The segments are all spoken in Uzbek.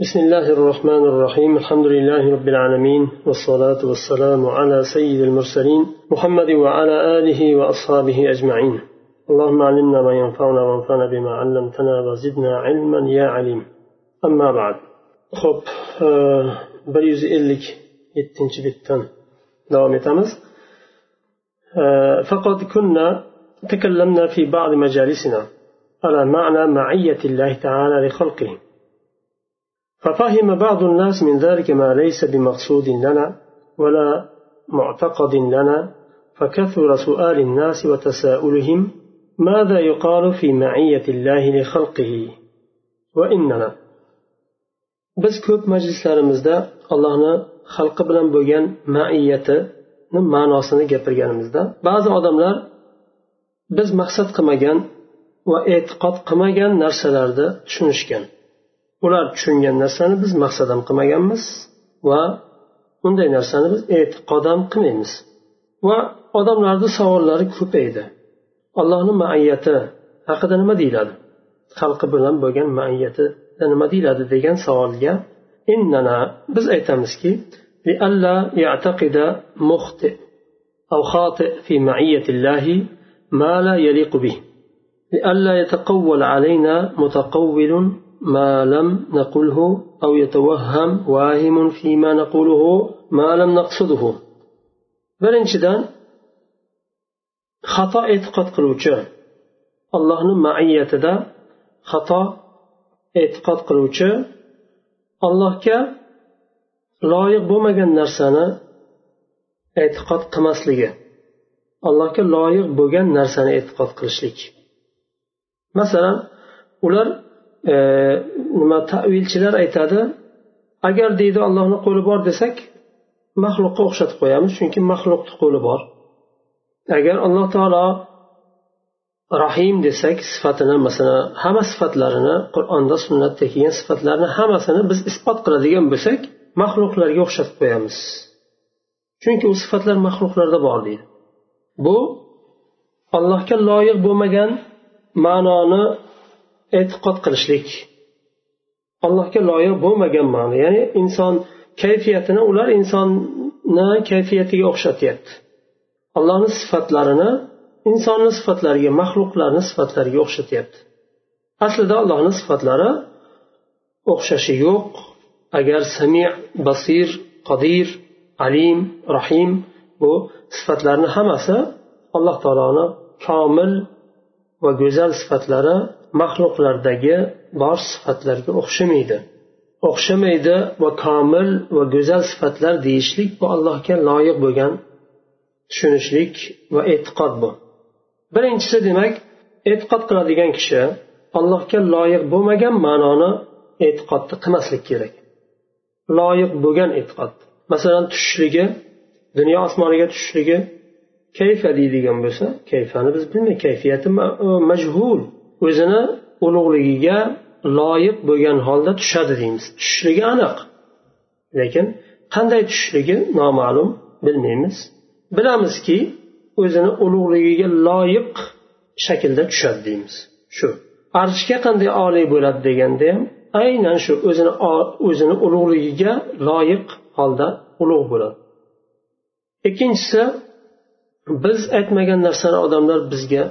بسم الله الرحمن الرحيم. الحمد لله رب العالمين والصلاة والسلام على سيد المرسلين محمد وعلى آله وأصحابه أجمعين. اللهم علمنا ما ينفعنا وانفعنا بما علمتنا وزدنا علما يا عليم. أما بعد. خب bir yuz ellik yettinchi davom etamiz. فقد كنا تكلمنا في بعض مجالسنا على معنى معية الله تعالى لخلقه. ففهم بعض الناس من ذلك ما ليس بمقصود لنا ولا معتقد لنا فكثر سؤال الناس وتساؤلهم ماذا يقال في معية الله لخلقه وإننا biz ko'p majlislarimizda allohni xalqi bilan bo'lgan maiyatini ma'nosini gapirganimizda ba'zi odamlar biz maqsad qilmagan va e'tiqod qilmagan narsalarni tushunishgan ular tushungan narsani biz maqsad ham qilmaganmiz va unday narsani biz e'tiqod ham qilmaymiz va odamlarni savollari ko'paydi allohni maiyati haqida nima deyiladi xalqi bilan bo'lgan maiyati nima deyiladi degan savolga innana biz aytamizki لئلا يعتقد مخطئ أو خاطئ في معية الله ما لا يليق به لئلا يتقول علينا متقول ما لم نقله أو يتوهم واهم فيما نقوله ما لم نقصده birinchidan xato e'tiqod qiluvchi allohni maiyatida xato e'tiqod qiluvchi allohga loyiq bo'lmagan narsani e'tiqod qilmasligi allohga loyiq bo'lgan narsani e'tiqod qilishlik masalan ular nima tavilchilar aytadi? Agar deydi allohni qo'li bor desak maxluqqa o'xshatib qo'yamiz chunki maxluqni qo'li bor. Agar alloh taolo rahim desak sifatini masalan hamma sifatlarini qur'onda sunnatda kelgan sifatlarni hammasini biz isbot qiladigan bo'lsak maxluqlarga o'xshatib qo'yamiz. Chunki u sifatlar maxluqlarda bor deydi. Bu allohga loyiq bo'lmagan ma'noni e'tiqod qilishlik. Allohga loyiq bo'lmagan ma'no. Ya'ni inson kayfiyatini ular insonni kayfiyatiga o'xshatyapti. Allohni sifatlarini insonni sifatlariga maxluqlarni sifatlariga o'xshatyapti. Aslida allohni sifatlari o'xshashi yo'q. Agar sami basir qodir alim rahim bu sifatlarni hammasi alloh taoloni komil va go'zal sifatlari maxluqlardagi bor sifatlarga o'xshamaydi. O'xshamaydi va komil va go'zal sifatlar deyishlik bu allohga loyiq bo'lgan tushunishlik va e'tiqod bu. Birinchisi demak e'tiqod qiladigan kishi allohga loyiq bo'lmagan ma'noni e'tiqodni qilmaslik kerak. Loyiq bo'lgan e'tiqod. Masalan tushishligi dunyo osmoniga tushishligi kayfa deydigan bo'lsa kayfani biz bilmaymiz. Kayfiyati majhul. O'zini ulug'ligiga loyiq bo'lgan holda tushadi deymiz. Tushishligi aniq. Lekin qanday tushishligi noma'lum bilmaymiz. Bilamizki o'zini ulug'ligiga loyiq shaklda tushadi deymiz. Shu. Arshga qanday oliy bo'ladi deganda ham aynan shu o'zini o'zini ulug'ligiga loyiq holda ulug' bo'ladi. Ikkinchisi biz aytmagan narsani odamlar bizga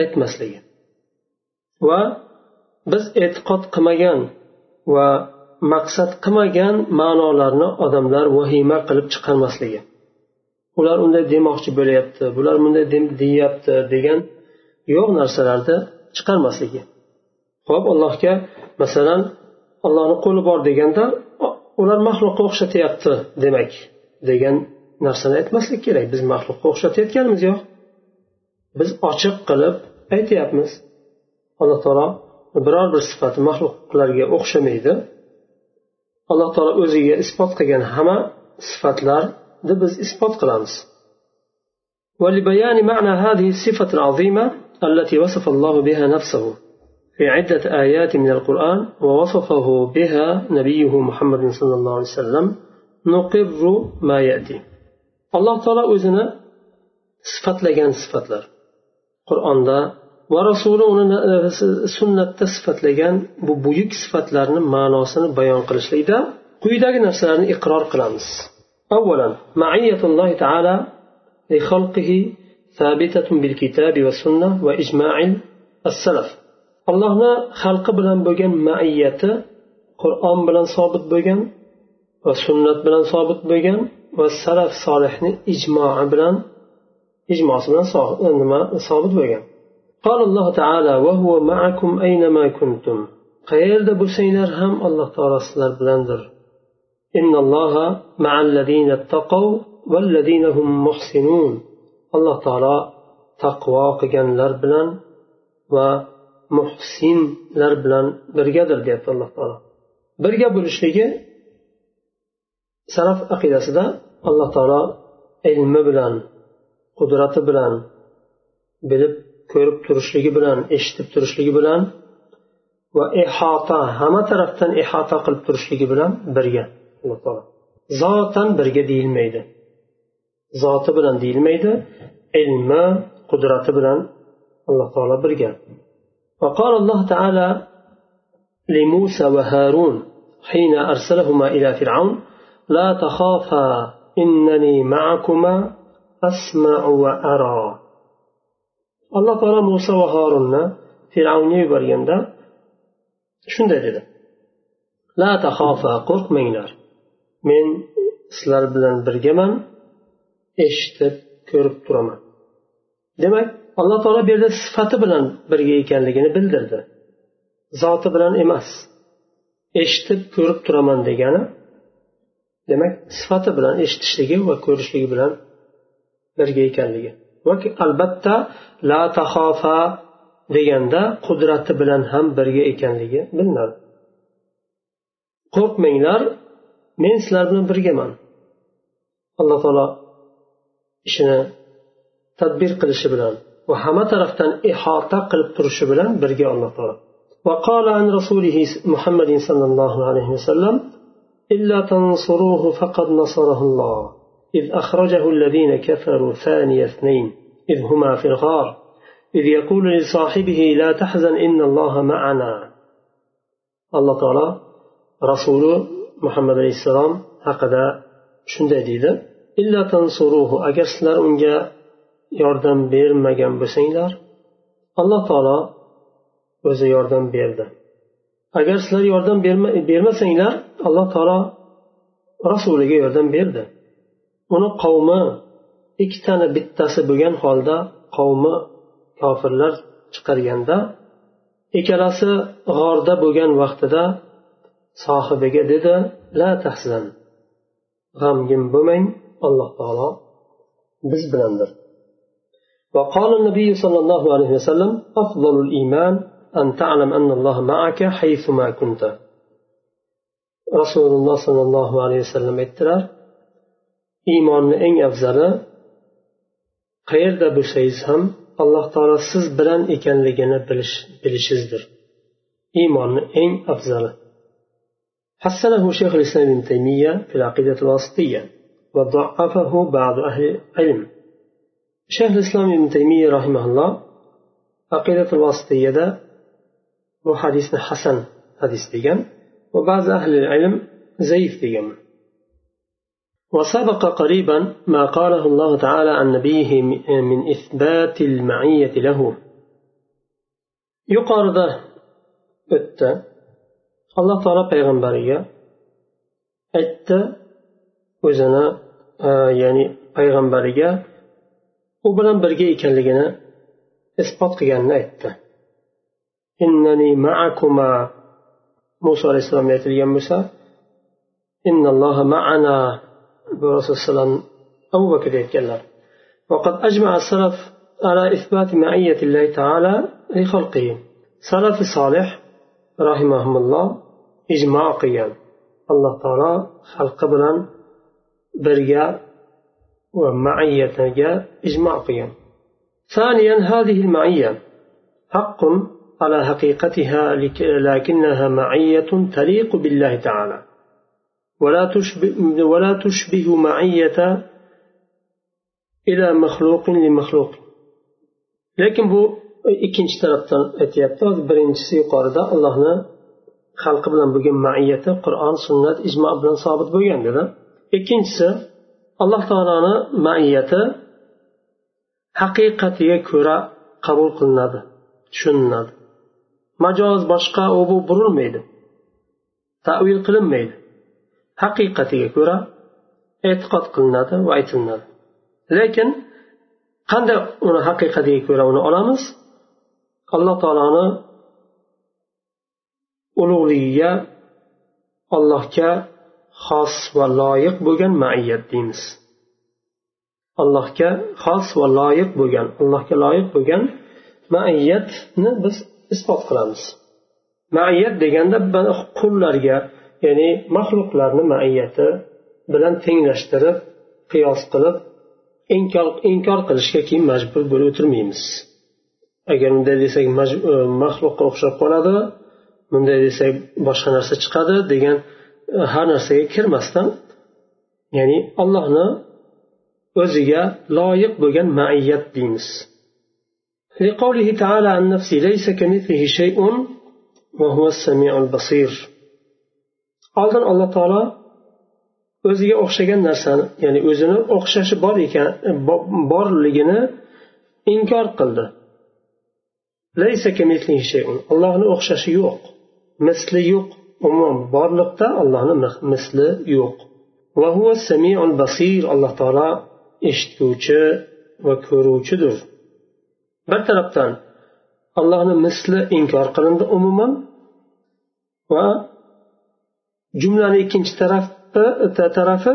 aytmasligi. Va biz e'tiqod qilmagan va maqsad qilmagan ma'nolarni odamlar vahima qilib chiqarmasligi. Ular unday demoqchi bo'lyapti bular bunday deyapti degan yo'q narsalarni chiqarmasligi. Ho'p allohga masalan allohni qo'li bor deganda ular maxluqqa o'xshatyapti demak degan narsani aytmaslik kerak. Biz maxluqqa o'xshatayotganimiz yo'q. Biz ochiq qilib aytyapmiz. Alloh taolo biror bir sifati maxluqlarga o'xshamaydi alloh taolo o'ziga isbot qilgan hamma sifatlarni biz isbot qilamiz ولبيان معنى هذه الصفة العظيمة التي وصف الله بها نفسه في عدة آيات من القرآن ووصفه بها نبيه محمد صلى الله عليه وسلم نقر ما يأتي الله تعالى o'zini sifatlagan sifatlar qur'onda va rasuli uni sunnatda sifatlagan bu buyuk sifatlarni ma'nosini bayon qilishlikda quyidagi narsalarni iqror qilamiz أولا معية الله تعالى لخلقه ثابتة بالكتاب والسنة وإجماع السلف allohni xalqi bilan bo'lgan maiyati qur'on bilan sobit bo'lgan va sunnat bilan sobit bo'lgan va salaf solihni ijmoi bilan ijmosi bilan nima sobit bo'lgan قال الله تعالى وهو معكم أينما كنتم. خير دب سينرهم الله تعالى سلر بلندر. إن الله مع الذين اتقوا والذين هم محسنون. الله تعالى تقوى قيان لربلن ومحسن لربلن برقدر ديبت الله تعالى. birga bo'lishligi saraf aqidasida الله taolo علم bilan qudrati bilan بلب ko'rib turishligi bilan eshitib turishligi bilan va ihota hamma tarafdan ihota qilib turishligi bilan birga alloh taolo zotan birga deyilmaydi zoti bilan deyilmaydi ilmi qudrati bilan alloh taolo birga وقال الله تعالى لموسى وهارون حين أرسلهما إلى فرعون لا تخافا إنني معكما أسمع وأرى alloh taolo muso va horunni fir'avnga yuborganda shunday dedi. La tahofa qo'rqmanglar. Men sizlar bilan birgaman eshitib ko'rib turaman. Demak alloh taolo bu yerda sifati bilan birga ekanligini bildirdi. Zoti bilan emas eshitib ko'rib turaman degani demak sifati bilan eshitishligi va ko'rishligi bilan birga ekanligi. va albatta la tahofa deganda qudrati bilan ham birga ekanligi bilinadi qo'rqmanglar men sizlar bilan birgaman alloh taolo ishini tadbir qilishi bilan va hamma tarafdan ihota qilib turishi bilan birga alloh taolo وقال عن رسوله محمد صلى الله عليه وسلم إلا تنصروه فقد نصره الله إذ أخرجه الذين كفروا ثاني اثنين إذ هما في الغار إذ يقول لصاحبه لا تحزن إن الله معنا الله تعالى رسول محمد عليه السلام هكذا shunday deydi illa tansuruhu agar sizlar unga yordam bermagan bo'lsanglar alloh taolo o'zi yordam berdi agar sizlar yordam bermasanglar alloh taolo rasuliga yordam berdi uni qavmi ikkitani bittasi bo'lgan holda qavmi kofirlar chiqarganda ikkalasi g'orda bo'lgan vaqtida sohibiga dedi la tahzan g'amgin bo'lmang alloh taolo biz bilandir وقال النبي صلى الله عليه وسلم أفضل الإيمان أن تعلم أن الله معك حيثما كنت رسول الله صلى الله عليه وسلم aytdilar iymonni eng afzali qayerda bo'lsangiz ham alloh taolo siz bilan ekanligini bilishingizdir iymonni eng afzali حسنه شيخ الإسلام ابن تيمية في العقيدة الواسطية وضعفه بعض أهل العلم شيخ الإسلام ابن تيمية رحمه الله عقيدة الواسطية ده bu hadisni hasan hadis degan va ba'zi ahli ilm zaif degan وسبق قريبا ما قاله الله تعالى عن نبيه من إثبات المعية له. يقارد أتى الله تعالى بيغنبرية أتى وزنا آه، يعني بيغنبرية وبلن برقي كالجنة إثبات قيانا أتى إنني معكما موسى عليه السلام يتريم موسى إن الله معنا وقد أجمع السلف على إثبات معية الله تعالى لخلقه. سلف صالح رحمهم الله إجماع قيام. الله تعالى خلق بلان برجع ومعية إجماع قيام ثانيا هذه المعية حق على حقيقتها لكنها معية تليق بالله تعالى ولا تشبه, ولا تشبه معية إلى مخلوق لمخلوق لكن بو ikkinchi tarafdan aytyapti birinchisi yuqorida allohni xalqi bilan bo'lgan maiyati qur'on sunnat ijmo bilan sobit bo'lgan dedi ikkinchisi alloh taoloni maiyati haqiqatiga ko'ra qabul qilinadi tushuniladi majoz boshqa u bu burilmaydi tavil qilinmaydi haqiqatiga ko'ra e'tiqod qilinadi va aytilinadi lekin qanday uni haqiqatiga ko'ra uni olamiz? Alloh taoloni ulug'ligiga allohga xos va loyiq bo'lgan maiyat deymiz. Allohga xos va loyiq bo'lgan allohga loyiq bo'lgan maiyatni biz isbot qilamiz. Maiyat deganda qullarga ya'ni maxluqlarni maiyati bilan tenglashtirib qiyos qilib inkor inkor qilishga keyin majbur bo'lib o'tirmaymiz agar bunday desak e, maxluqqa o'xshab qoladi bunday desak boshqa narsa chiqadi degan e, har narsaga kirmasdan ya'ni allohni o'ziga loyiq bo'lgan maiyat deymiz لقوله تعالى عن نفسه ليس كمثله شيء وهو السميع البصير oldin alloh taolo o'ziga o'xshagan narsani ya'ni o'zini o'xshashi bor ekan borligini inkor qildi. Allohni o'xshashi yo'q. Misli yo'q. Umuman borliqda allohni misli yo'q. Alloh taolo eshitguvchi va ko'ruvchidir. Bir tarafdan allohni misli inkor qilindi umuman va jumlani ikkinchi tarafi tarafi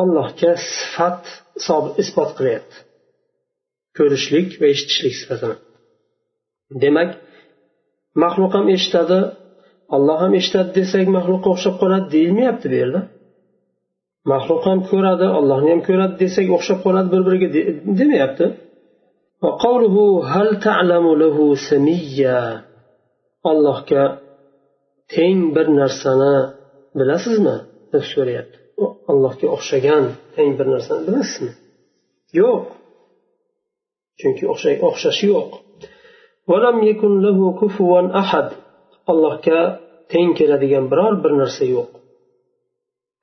allohga sifat isbot qilyapti. Ko'rishlik va eshitishlik sifatini. Demak maxluq ham eshitadi olloh ham eshitadi desak maxluqqa o'xshab qoladi deyilmayapti bu yerda. Maxluq ham ko'radi ollohni ham ko'radi desak o'xshab qoladi bir biriga demayapti. Allohga teng bir narsani bilasizmi deb so'rayapti allohga o'xshagan teng bir narsani bilasizmi yo'q chunki o'xshashi yo'q allohga teng keladigan biror bir narsa yo'q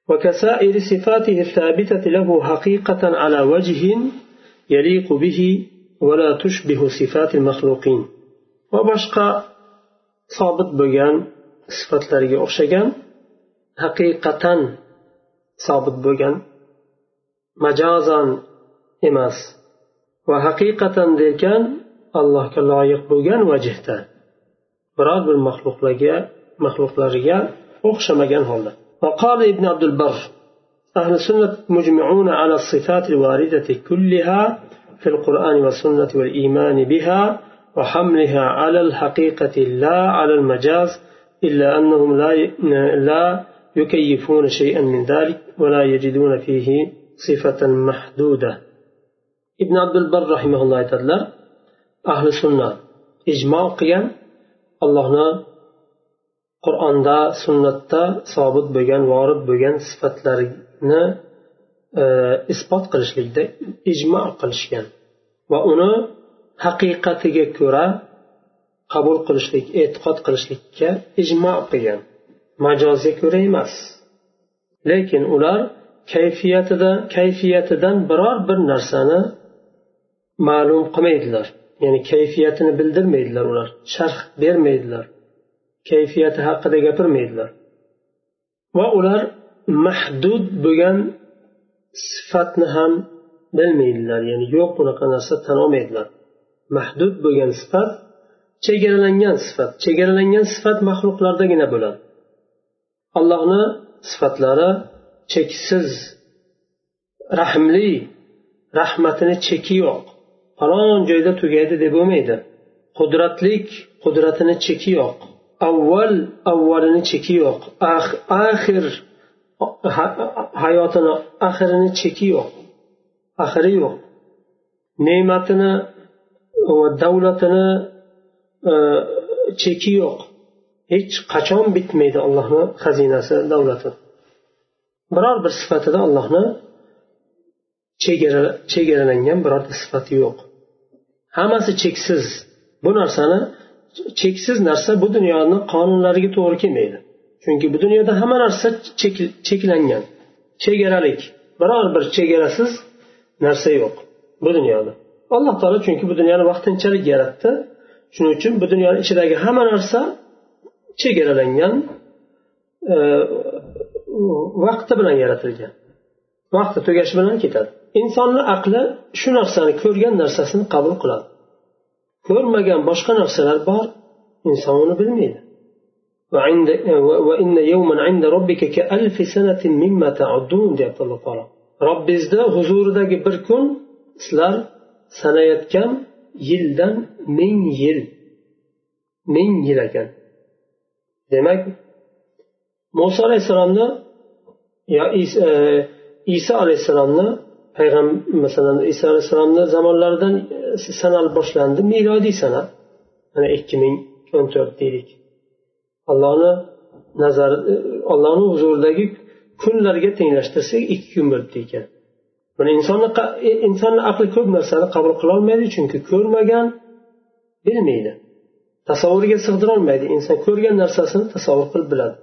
وكسائر صفاته الثابتة له حقيقة على وجه يليق به ولا تشبه صفات المخلوقين وبشقى صابت بيان صفات لرجع أخشجان haqiqatan sobit bo'lgan majozan emas va haqiqatan derkan allohga loyiq bo'lgan vajhda biror bir maxluqlarga maxluqlariga o'xshamagan holda وقال ابن عبد البر أهل السنة مجمعون على الصفات الواردة كلها في القرآن والسنة والإيمان بها وحملها على الحقيقة لا على المجاز إلا أنهم لا لا يكيفون شيئا من ذلك ولا يجدون فيه صفة محدودة ابن عبد البر رحمه الله تعالى أهل السنة إجماع قيام الله qur'onda sunnatda sobit bo'lgan vorid bo'lgan sifatlarni e, isbot qilishlikda ijmo qilishgan va uni haqiqatiga ko'ra qabul qilishlik e'tiqod qilishlikka ijmo qilgan Majozga ko'ra emas. Lekin ular kayfiyatida kayfiyatidan biror bir narsani ma'lum qilmaydilar. Ya'ni kayfiyatini bildirmaydilar ular sharh bermaydilar kayfiyati haqida gapirmaydilar. Va ular mahdud bo'lgan sifatni ham bilmaydilar ya'ni yo'q bunaqa narsa tan olmaydilar. Mahdud bo'lgan sifat chegaralangan sifat chegaralangan sifat maxluqlardagina bo'ladi. Allohni sifatlari cheksiz rahmli rahmatini cheki yo'q falon joyda tugaydi deb bo'lmaydi. Qudratlik qudratini cheki yo'q avval avvalini cheki yo'q axir hayotini oxirini cheki yo'q axiri yo'q. Ne'matini va davlatini e, cheki yo'q hech qachon bitmaydi allohni xazinasi davlati. Biror bir sifatida allohni chegaralangan birorta sifati yo'q. Hammasi cheksiz. Bu narsani cheksiz narsa bu dunyoni qonunlariga to'g'ri kelmaydi. Chunki bu dunyoda hamma narsa cheklangan. Chegaralik. Biror bir chegarasiz narsa yo'q bu dunyoda. Alloh taolo chunki bu dunyoni vaqtinchalik yaratdi. Shuning uchun bu dunyoni ichidagi hamma narsa chegaralangan e, vaqti bilan yaratilgan. Vaqti tugashi bilan ketadi. Insonni aqli shu narsani ko'rgan narsasini qabul qiladi. Ko'rmagan boshqa narsalar bor inson uni bilmaydi. E, deyapti huzuridagi bir kun sizlar sanayotgan yildan ming yil ming yil ekan. Demak muso alayhissalomni yo iso e, alayhissalomni payg'ambar masalan iso alayhissalomni zamonlaridan e, sanal boshlandi milodiy sana mana ikki ming o'n to'rt deylik. Allohni nazar e, allohni huzuridagi kunlarga tenglashtirsak ikki kun bo'libdi ekan. Buni insonni insonni aqli ko'p narsani qabul qilolmaydi chunki ko'rmagan bilmaydi. Tasavvuriga sig'dirolmaydi. Inson ko'rgan narsasini tasavvur qilib biladi.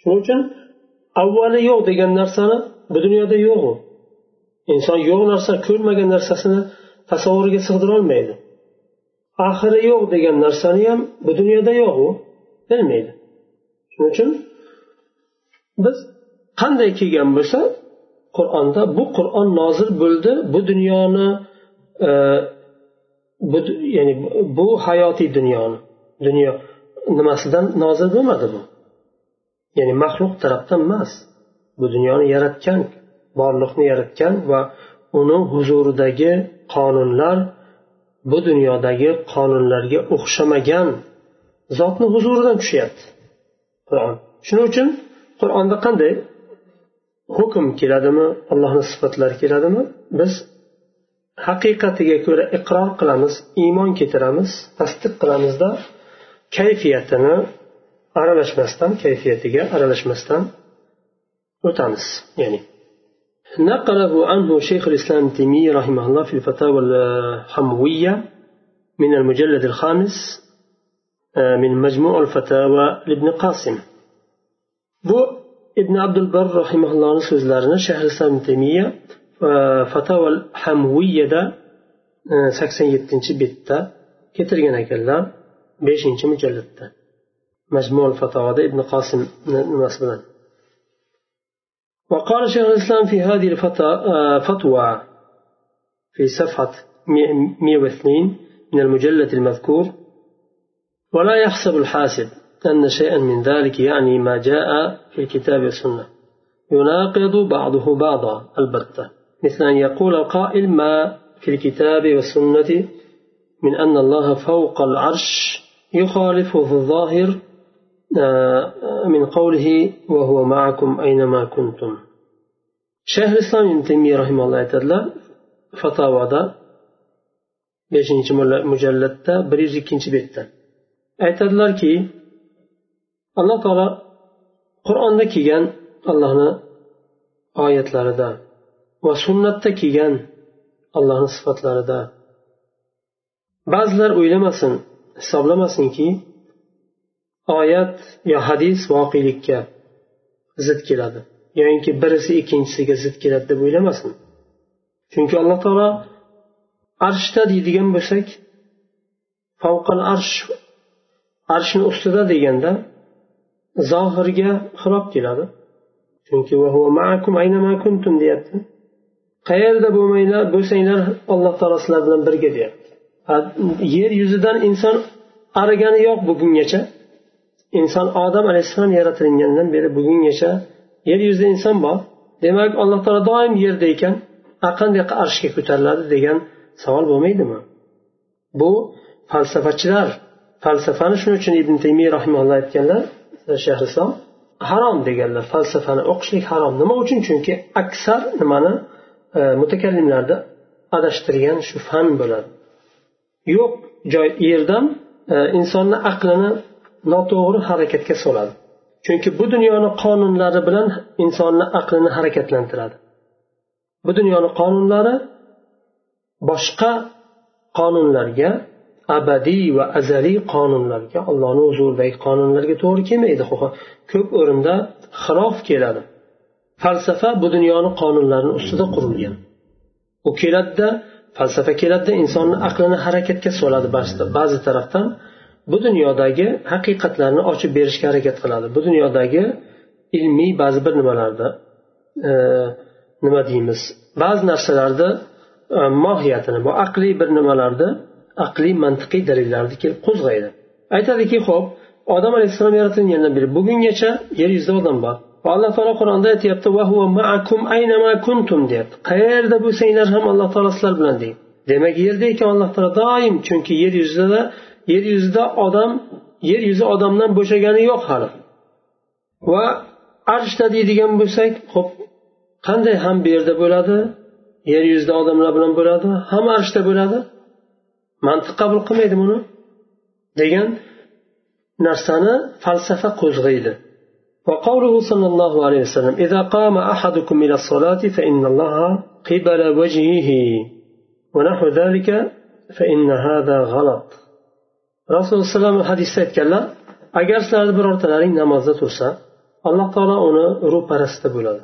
Shuning uchun avvali yo'q degan narsani bu dunyoda yo'q u. Inson yo'q narsa ko'rmagan narsasini tasavvuriga sig'dirolmaydi. Oxiri yo'q degan narsani ham bu dunyoda yo'q u. Bilmaydi. Shuning uchun biz qanday kelgan bo'lsa qur'onda bu qur'on nozil bo'ldi bu dunyoni e, bu ya'ni bu hayotiy dunyoni dunyo nimasidan nozil bo'lmadi bu? Ya'ni maxluq tarafdan emas. Bu dunyoni yaratgan borliqni yaratgan va uni huzuridagi qonunlar bu dunyodagi qonunlarga o'xshamagan zotni huzuridan tushyapti. Qur'on. Shuning uchun qur'onda qanday hukm keladimi allohni sifatlari keladimi? Biz haqiqatiga ko'ra iqror qilamiz iymon keltiramiz tasdiq qilamizda kayfiyatini aralashmasdan kayfiyatiga aralashmasdan o'tamiz ya'ni نقله عنه شيخ الإسلام تيمية رحمه الله في الفتاوى الحموية من المجلد الخامس من مجموع الفتاوى لابن قاسم bu ibn abdul bar rahimaullohni so'zlarini shahr islom temiya fataval hamviyada sakson yettinchi betda keltirgan ekanlar beshinchi mujallatda majmul fatovoda ibn qosim nimasi bilan وقال شيخ الإسلام في هذه الفتوى في صفحة 102 من المجلد المذكور ولا يحسب الحاسب أن شيئا من ذلك يعني ما جاء في الكتاب والسنة يناقض بعضه بعضا البتة مثل أن يقول القائل ما في الكتاب والسنة من أن الله فوق العرش يخالفه في الظاهر آه، من قوله وهو معكم أينما كنتم. الإسلام ابن تيمية رحمه الله تعالى فتاوى beshinchi mujallatda bir yuz ikkinchi betda aytadilarki alloh taolo qur'onda kelgan allohni oyatlarida va sunnatda kelgan allohni sifatlarida. Ba'zilar o'ylamasin hisoblamasinki oyat yo hadis voqelikka zid keladi. Yoinki birisi ikkinchisiga zid keladi deb o'ylamasin. Chunki alloh taolo arshda deydigan bo'lsak favqal arsh arshni ustida deganda zohirga xilof keladi. Chunki deyapti. Qayerda bo'lmanglar bo'lsanglar alloh taolo sizlar bilan birga deyapti. Yer yuzidan inson arigani yo'q bugungacha. Inson odam alayhissalom yaratilgandan beri bugungacha yer yuzida inson bor. Demak alloh taolo doim yerda ekan. Qanday arshga ko'tariladi degan savol bo'lmaydimi? Bu falsafachilar falsafani shuning uchun ibn taymiy rahimalloh aytganlar shahrislom harom deganlar. Falsafani o'qishlik harom. Nima uchun? Chunki aksar nimani? E, mutakallimlarni adashtirgan shu fan bo'ladi. Yo'q joy yerdan e, insonni aqlini noto'g'ri harakatga soladi. Chunki bu dunyoni qonunlari bilan insonni aqlini harakatlantiradi. Bu dunyoni qonunlari boshqa qonunlarga abadiy va azaliy qonunlarga allohni huzuridagi qonunlarga to'g'ri kelmaydi. Ko'p o'rinda xilof keladi. Falsafa bu dunyoni qonunlarini ustida qurilgan. U keladida falsafa keladida insonni aqlini harakatga soladi ba'zi tarafdan bu dunyodagi haqiqatlarni ochib berishga harakat qiladi. Bu dunyodagi ilmiy ba'zi bir nimalarda e, nima deymiz ba'zi narsalarni e, mohiyatini bu aqliy bir nimalarni aqliy mantiqiy dalillarni kelib qo'zg'aydi. Aytadiki ho'p odam alayhissalom yaratilgandan beri bugungacha yer yuzida odam bor. Va alloh taolo qur'onda aytyapti deyapti. Qayerda bo'lsanglar ham alloh taolo sizlar bilan deydi. Demak yerda ekan alloh taolo doim chunki yer yuzida yer yuzida odam yer yuzi odamdan bo'shagani yo'q hali. Va arshda deydigan bo'lsak ho'p qanday ham bu yerda bo'ladi? Yer yuzida odamlar bilan bo'ladi ham arshda bo'ladi? Mantiq qabul qilmaydi buni degan narsani falsafa qo'zg'aydi. وقوله صلى الله عليه وسلم إذا قام أحدكم إلى الصلاة فإن الله قبل وجهه ونحو ذلك فإن هذا غلط rasululloh alayhivasallam hadisda aytganlar agar sizlarni birortalaring namozda tursa alloh taolo uni ro'parasida bo'ladi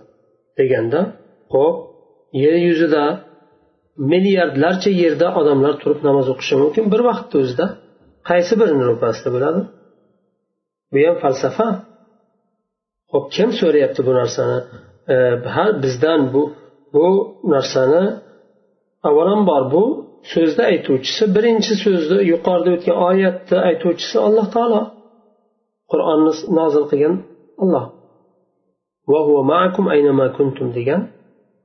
deganda ho'p yer yuzida milliardlarcha yerda odamlar turib namoz o'qishi mumkin bir vaqtda o'zida qaysi birini ro'parasida bo'ladi bu ham falsafa Ho'p kim so'rayapti bu narsani? E, Har bizdan bu bu narsani avvalambor bu so'zni aytuvchisi birinchi so'zni yuqorida o'tgan oyatni aytuvchisi alloh taolo. Qur'onni nozil qilgan olloh degan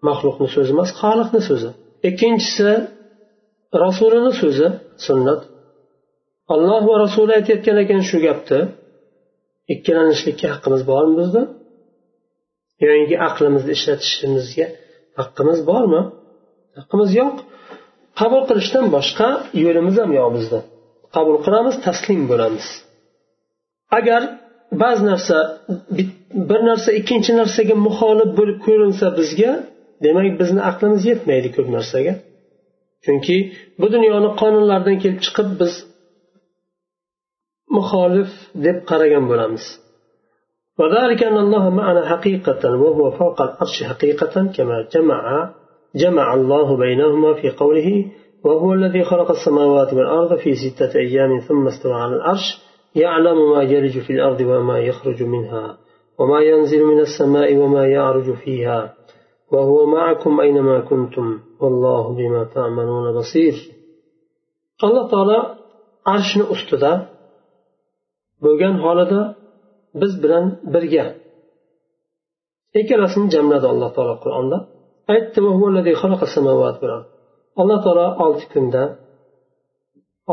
maxluqni so'zi emas xoliqni so'zi. Ikkinchisi rasulini so'zi sunnat. Alloh va rasuli aytayotgan ekan shu gapni. Ikkilanishlikka haqqimiz bormi bizni yoki aqlimizni ishlatishimizga haqqimiz bormi? Haqqimiz yo'q. Qabul qilishdan boshqa yo'limiz ham yo'q bizni qabul qilamiz taslim bo'lamiz. Agar ba'zi narsa bir narsa ikkinchi narsaga muxolif bo'lib ko'rinsa bizga demak bizni aqlimiz yetmaydi ko'p narsaga. Chunki bu dunyoni qonunlaridan kelib chiqib biz muxolif deb qaragan bo'lamiz وذلك أن الله معنا حقيقة وهو فوق العرش حقيقة كما جمع جمع الله بينهما في قوله وهو الذي خلق السماوات والأرض في ستة أيام ثم استوى على العرش يعلم ما يلج في الأرض وما يخرج منها وما ينزل من السماء وما يعرج فيها وهو معكم أينما كنتم والله بما تعملون بصير. alloh taolo arshni ustida bo'lgan holida biz bilan birga. Ikkalasini jamladi alloh taolo qur'onda. Aytdi alloh taolo olti kunda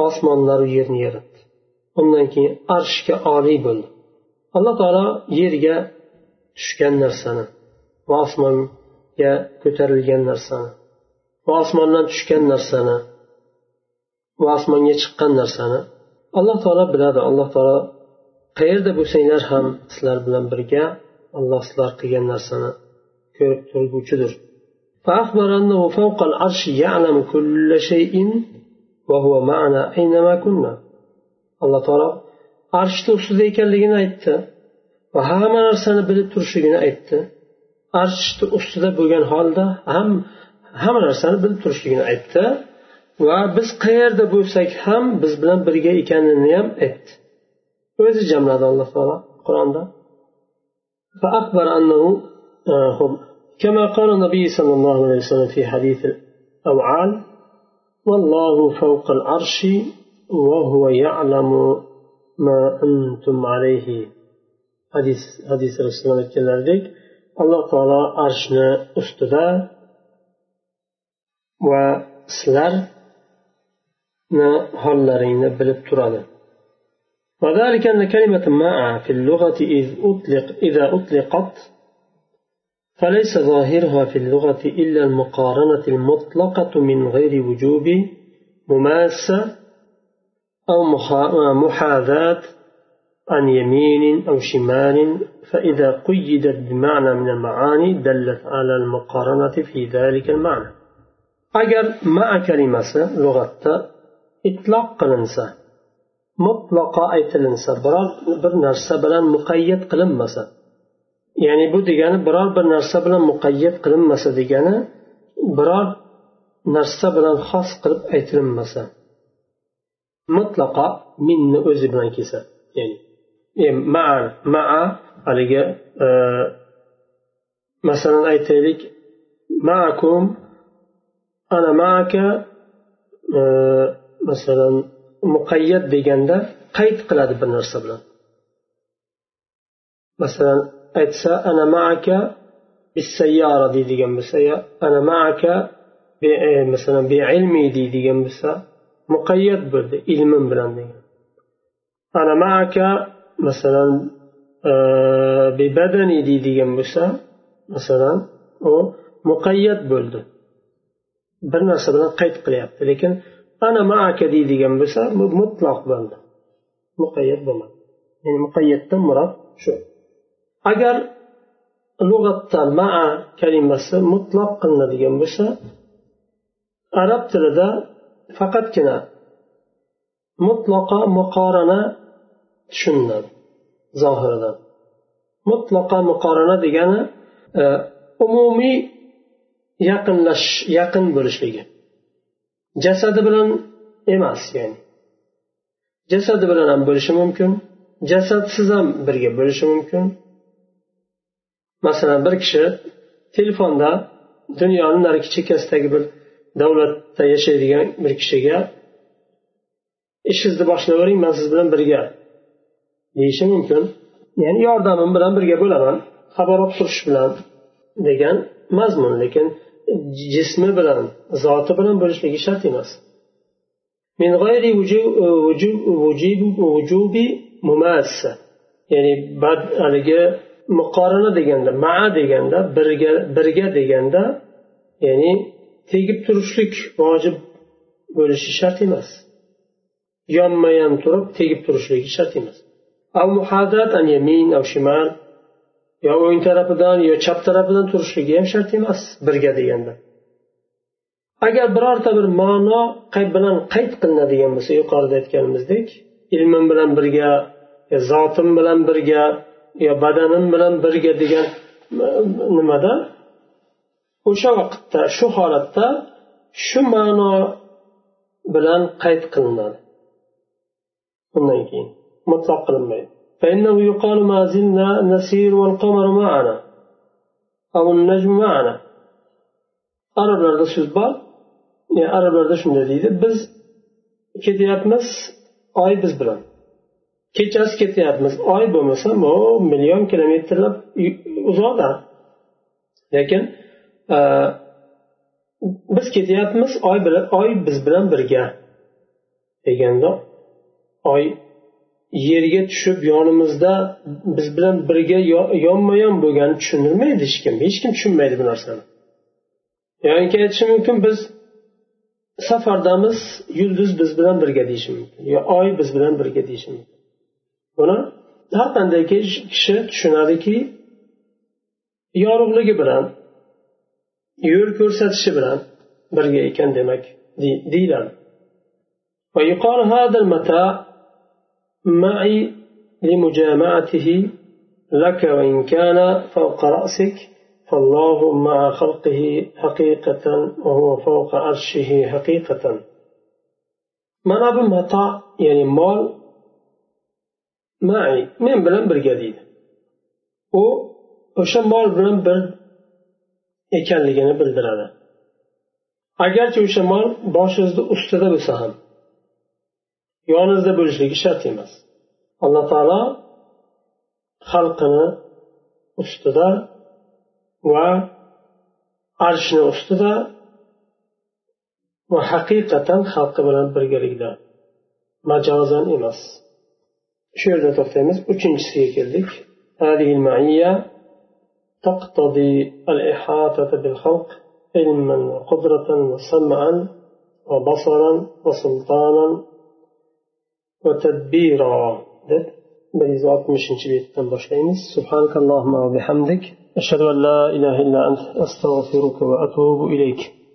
osmonlaru yerni yaratdi. Undan keyin arshga oliy bo'ldi. Alloh taolo yerga tushgan narsani va osmonga ko'tarilgan narsani va osmondan tushgan narsani va osmonga chiqqan narsani alloh taolo biladi. Alloh taolo qayerda bo'lsanglar ham sizlar bilan birga alloh sizlar qilgan narsani ko'rib turguvchidir فأخبر أنه فوق العرش يعلم كل شيء وهو معنا أينما كنا alloh taolo arshni ustida ekanligini aytdi va hamma narsani bilib turishligini aytdi arshni ustida bo'lgan holda ham hamma narsani bilib turishligini aytdi va biz qayerda bo'lsak ham biz bilan birga ekanini ham aytdi O'zi jamladi alloh taolo qur'onda فأخبر أنه كما قال النبي صلى الله عليه وسلم في حديث الأوعال والله فوق العرش وهو يعلم ما أنتم عليه حديث حديث رسول الله aytganlaridek alloh taolo arshni ustida va sizlarni hollaringni bilib turadi وذلك أن كلمة مع في اللغة إذ أطلق إذا أطلقت فليس ظاهرها في اللغة إلا المقارنة المطلقة من غير وجوب مماسة أو محاذاة عن يمين أو شمال فإذا قيدت بمعنى من المعاني دلت على المقارنة في ذلك المعنى. أجر مع كلمة لغة itloq qilinsa mutlaqo aytilinsa biror bir narsa bilan muqayyat qilinmasa ya'ni bu degani biror bir narsa bilan muqayyat qilinmasa degani biror narsa bilan xos qilib aytilinmasa mutlaqo minni o'zi bilan kelsa ya'ni e, maa maa haligi e, masalan aytaylik maakum ana maaka e, masalan muqayyat deganda qayd qiladi bir narsa bilan masalan aytsa ana maaka bisayyara deydigan bo'lsa yo ana maaka masalan biilmi deydigan bo'lsa muqayyat bo'ldi ilmim bilan degan ana maaka masalan bibadani deydigan bo'lsa masalan u muqayyat bo'ldi bir narsa bilan qayd qilyapti lekin ana maaka deydigan bo'lsa bu mutloq bo'ldi. Muqayyat bo'lmadi. Ya'ni muqayyatdan murod shu. Agar lug'atda maa kalimasi mutloq qilinadigan bo'lsa arab tilida faqatgina mutlaqo muqorana tushuniladi zohiridan. Mutlaqo muqorana degani e, umumiy yaqinlash yaqin bo'lishligi. Jasadi bilan emas ya'ni jasadi bilan ham bo'lishi mumkin jasadsiz ham birga bo'lishi mumkin. Masalan bir kishi telefonda dunyoni narigi chekkasidagi bir davlatda yashaydigan bir kishiga ishingizni boshlayvering man siz bilan birga deyishi mumkin. Ya'ni yordamim bilan birga bo'laman xabar olib turish bilan degan mazmun lekin jismi bilan zoti bilan bo'lishligi shart emas. Ya'ni bad haligi muqorana deganda maa deganda birga birga deganda ya'ni tegib turishlik vojib bo'lishi shart emas. Yonma yon turib tegib turishligi shart emas. Yo o'ng tarafidan yo chap tarafidan turishligi ham shart emas birga deganda. Agar birorta bir ma'no bilan qayd qilinadigan bo'lsa yuqorida aytganimizdek ilmim bilan birga zotim bilan birga yo badanim bilan birga degan nimada? O'sha vaqtda shu holatda shu ma'no bilan qayd qilinadi. Undan keyin mutloq qilinmaydi. فإنه يقال ما زلنا نسير والقمر معنا أو النجم معنا arablarda so'z bor arablarda shunday deydi biz ketyapmiz oy biz bilan kechasi ketyapmiz oy bo'lmasa bu million kilometrlab uzoqda lekin biz ketyapmiz oy bilan oy biz bilan birga deganda oy yerga tushib yonimizda biz bilan birga yonma yon bo'lgani tushunilmaydi hech kim. Hech kim tushunmaydi bu narsani. Yoki aytishi mumkin biz safardamiz yulduz biz bilan birga deyishi mumkin. Yo oy biz bilan birga deyishi mumkin. Buni har qanday kishi tushunadiki yorug'ligi bilan yo'l ko'rsatishi bilan birga ekan demak deyiladi. معي لمجامعته لك وإن كان فوق رأسك فالله مع خلقه حقيقة وهو فوق عرشه حقيقة mana bu mato ya'ni mol mai men bilan birga deydi u o'sha mol bilan bir ekanligini bildiradi agarchi o'sha mol boshingizni ustida bo'lsa ham yoningizda bo'lishligi shart emas alloh taolo xalqini ustida va arshni ustida va haqiqatan xalqi bilan birgalikda majozan emas shu yerda to'xtaymiz uchinchisiga keldik تقتضي الإحاطة بالخلق علما وقدرة وسمعا وبصرا وسلطانا وتدبيرا 60 سبحانك اللهم وبحمدك. أشهد أن لا إله إلا أنت. أستغفرك وأتوب إليك.